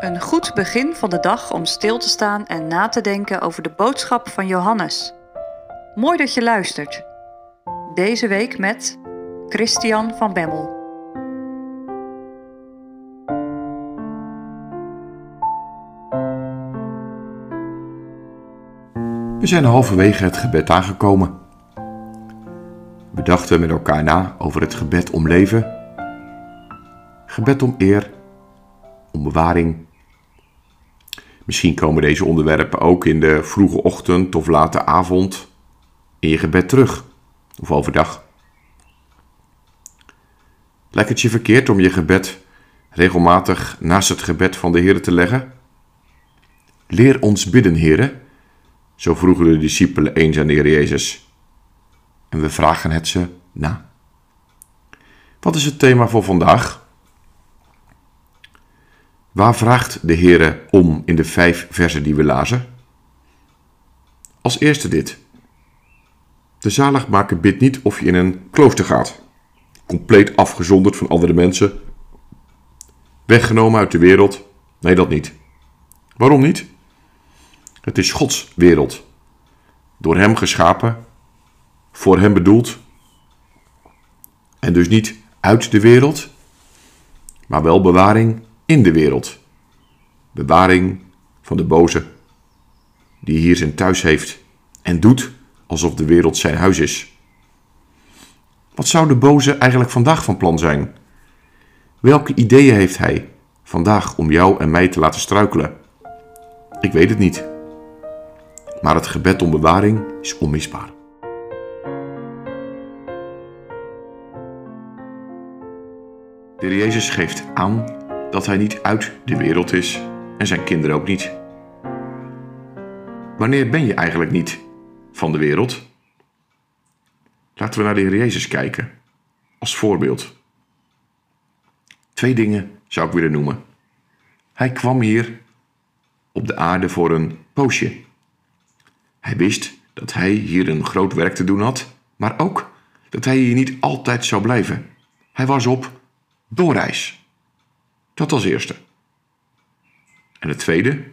Een goed begin van de dag om stil te staan en na te denken over de boodschap van Johannes. Mooi dat je luistert. Deze week met Christian van Bemmel. We zijn halverwege het gebed aangekomen. We dachten met elkaar na over het gebed om leven, gebed om eer, om bewaring. Misschien komen deze onderwerpen ook in de vroege ochtend of late avond in je gebed terug, of overdag. Lijkt het je verkeerd om je gebed regelmatig naast het gebed van de Heer te leggen? Leer ons bidden, Heere, zo vroegen de discipelen eens aan de Heer Jezus. En we vragen het ze na. Wat is het thema voor vandaag? Waar vraagt de Heer om in de vijf versen die we lazen? Als eerste dit. De zaligmaker bidt niet of je in een klooster gaat, compleet afgezonderd van andere mensen, weggenomen uit de wereld. Nee, dat niet. Waarom niet? Het is Gods wereld. Door Hem geschapen, voor Hem bedoeld. En dus niet uit de wereld, maar wel bewaring in de wereld. Bewaring van de boze, die hier zijn thuis heeft en doet alsof de wereld zijn huis is. Wat zou de boze eigenlijk vandaag van plan zijn? Welke ideeën heeft hij vandaag om jou en mij te laten struikelen? Ik weet het niet. Maar het gebed om bewaring is onmisbaar. De Jezus geeft aan dat hij niet uit de wereld is en zijn kinderen ook niet. Wanneer ben je eigenlijk niet van de wereld? Laten we naar de Heer Jezus kijken, als voorbeeld. Twee dingen zou ik willen noemen. Hij kwam hier op de aarde voor een poosje. Hij wist dat hij hier een groot werk te doen had, maar ook dat hij hier niet altijd zou blijven. Hij was op doorreis. Dat als eerste. En het tweede,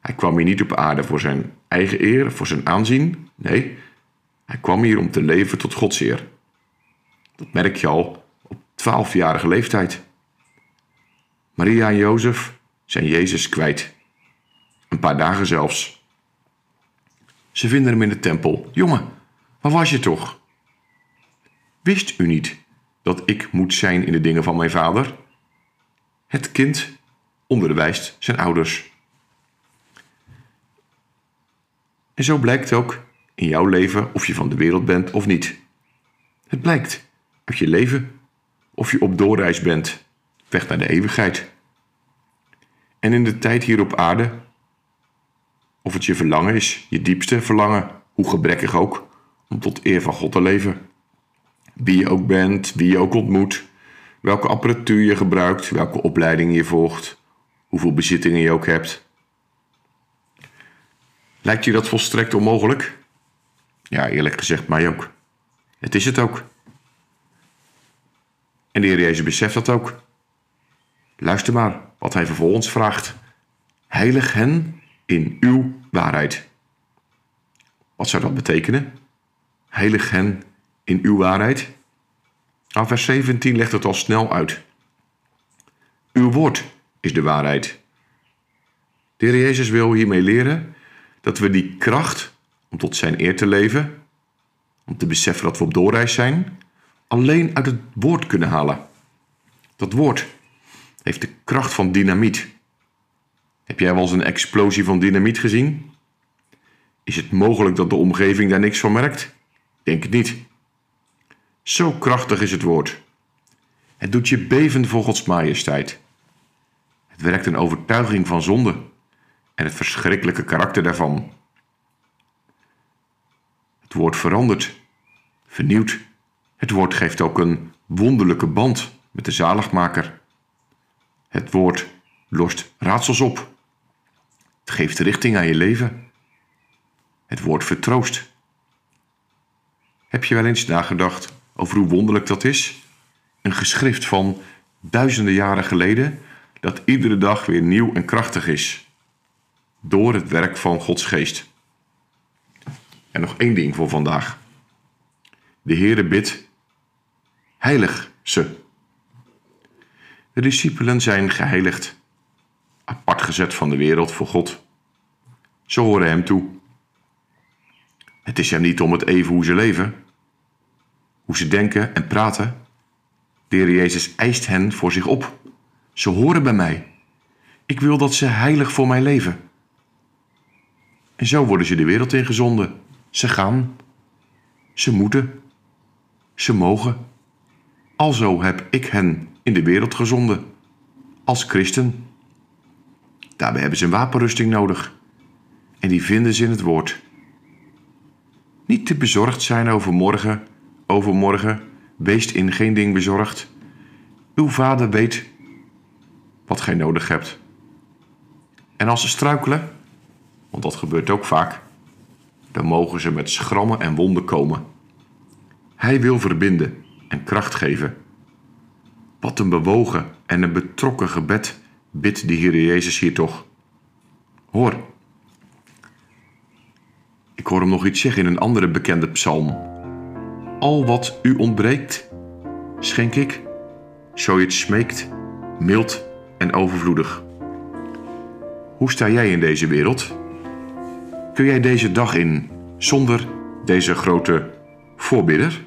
hij kwam hier niet op aarde voor zijn eigen eer, voor zijn aanzien. Nee, hij kwam hier om te leven tot Gods eer. Dat merk je al op twaalfjarige leeftijd. Maria en Jozef zijn Jezus kwijt. Een paar dagen zelfs. Ze vinden hem in de tempel. Jongen, waar was je toch? Wist u niet dat ik moet zijn in de dingen van mijn vader? Het kind onderwijst zijn ouders. En zo blijkt ook in jouw leven of je van de wereld bent of niet. Het blijkt uit je leven of je op doorreis bent, weg naar de eeuwigheid. En in de tijd hier op aarde, of het je verlangen is, je diepste verlangen, hoe gebrekkig ook, om tot eer van God te leven. Wie je ook bent, wie je ook ontmoet, welke apparatuur je gebruikt, welke opleiding je volgt, hoeveel bezittingen je ook hebt. Lijkt je dat volstrekt onmogelijk? Ja, eerlijk gezegd mij ook. Het is het ook. En de Heer Jezus beseft dat ook. Luister maar wat hij vervolgens vraagt. Heilig hen in uw waarheid. Wat zou dat betekenen? Heilig hen in uw waarheid? Nou, vers 17 legt het al snel uit. Uw woord is de waarheid. De Heer Jezus wil hiermee leren dat we die kracht om tot zijn eer te leven, om te beseffen dat we op doorreis zijn, alleen uit het woord kunnen halen. Dat woord heeft de kracht van dynamiet. Heb jij wel eens een explosie van dynamiet gezien? Is het mogelijk dat de omgeving daar niks van merkt? Denk het niet. Zo krachtig is het woord. Het doet je beven voor Gods majesteit. Het werkt een overtuiging van zonde en het verschrikkelijke karakter daarvan. Het woord verandert, vernieuwt. Het woord geeft ook een wonderlijke band met de zaligmaker. Het woord lost raadsels op. Het geeft richting aan je leven. Het woord vertroost. Heb je wel eens nagedacht over hoe wonderlijk dat is? Een geschrift van duizenden jaren geleden dat iedere dag weer nieuw en krachtig is. Door het werk van Gods geest. En nog één ding voor vandaag. De Heere bidt, heilig ze. De discipelen zijn geheiligd, apart gezet van de wereld voor God. Ze horen hem toe. Het is hem niet om het even hoe ze leven, hoe ze denken en praten. De Heer Jezus eist hen voor zich op. Ze horen bij mij. Ik wil dat ze heilig voor mij leven. En zo worden ze de wereld ingezonden. Ze gaan. Ze moeten. Ze mogen. Alzo heb ik hen in de wereld gezonden. Als christen. Daarbij hebben ze een wapenrusting nodig. En die vinden ze in het woord. Niet te bezorgd zijn over morgen, overmorgen. Wees in geen ding bezorgd. Uw vader weet wat gij nodig hebt. En als ze struikelen, want dat gebeurt ook vaak, dan mogen ze met schrammen en wonden komen. Hij wil verbinden en kracht geven. Wat een bewogen en een betrokken gebed bidt de Heer Jezus hier toch. Hoor, ik hoor hem nog iets zeggen in een andere bekende psalm. Al wat u ontbreekt, schenk ik, zo je het smeekt, mild en overvloedig. Hoe sta jij in deze wereld? Kun jij deze dag in zonder deze grote voorbidder?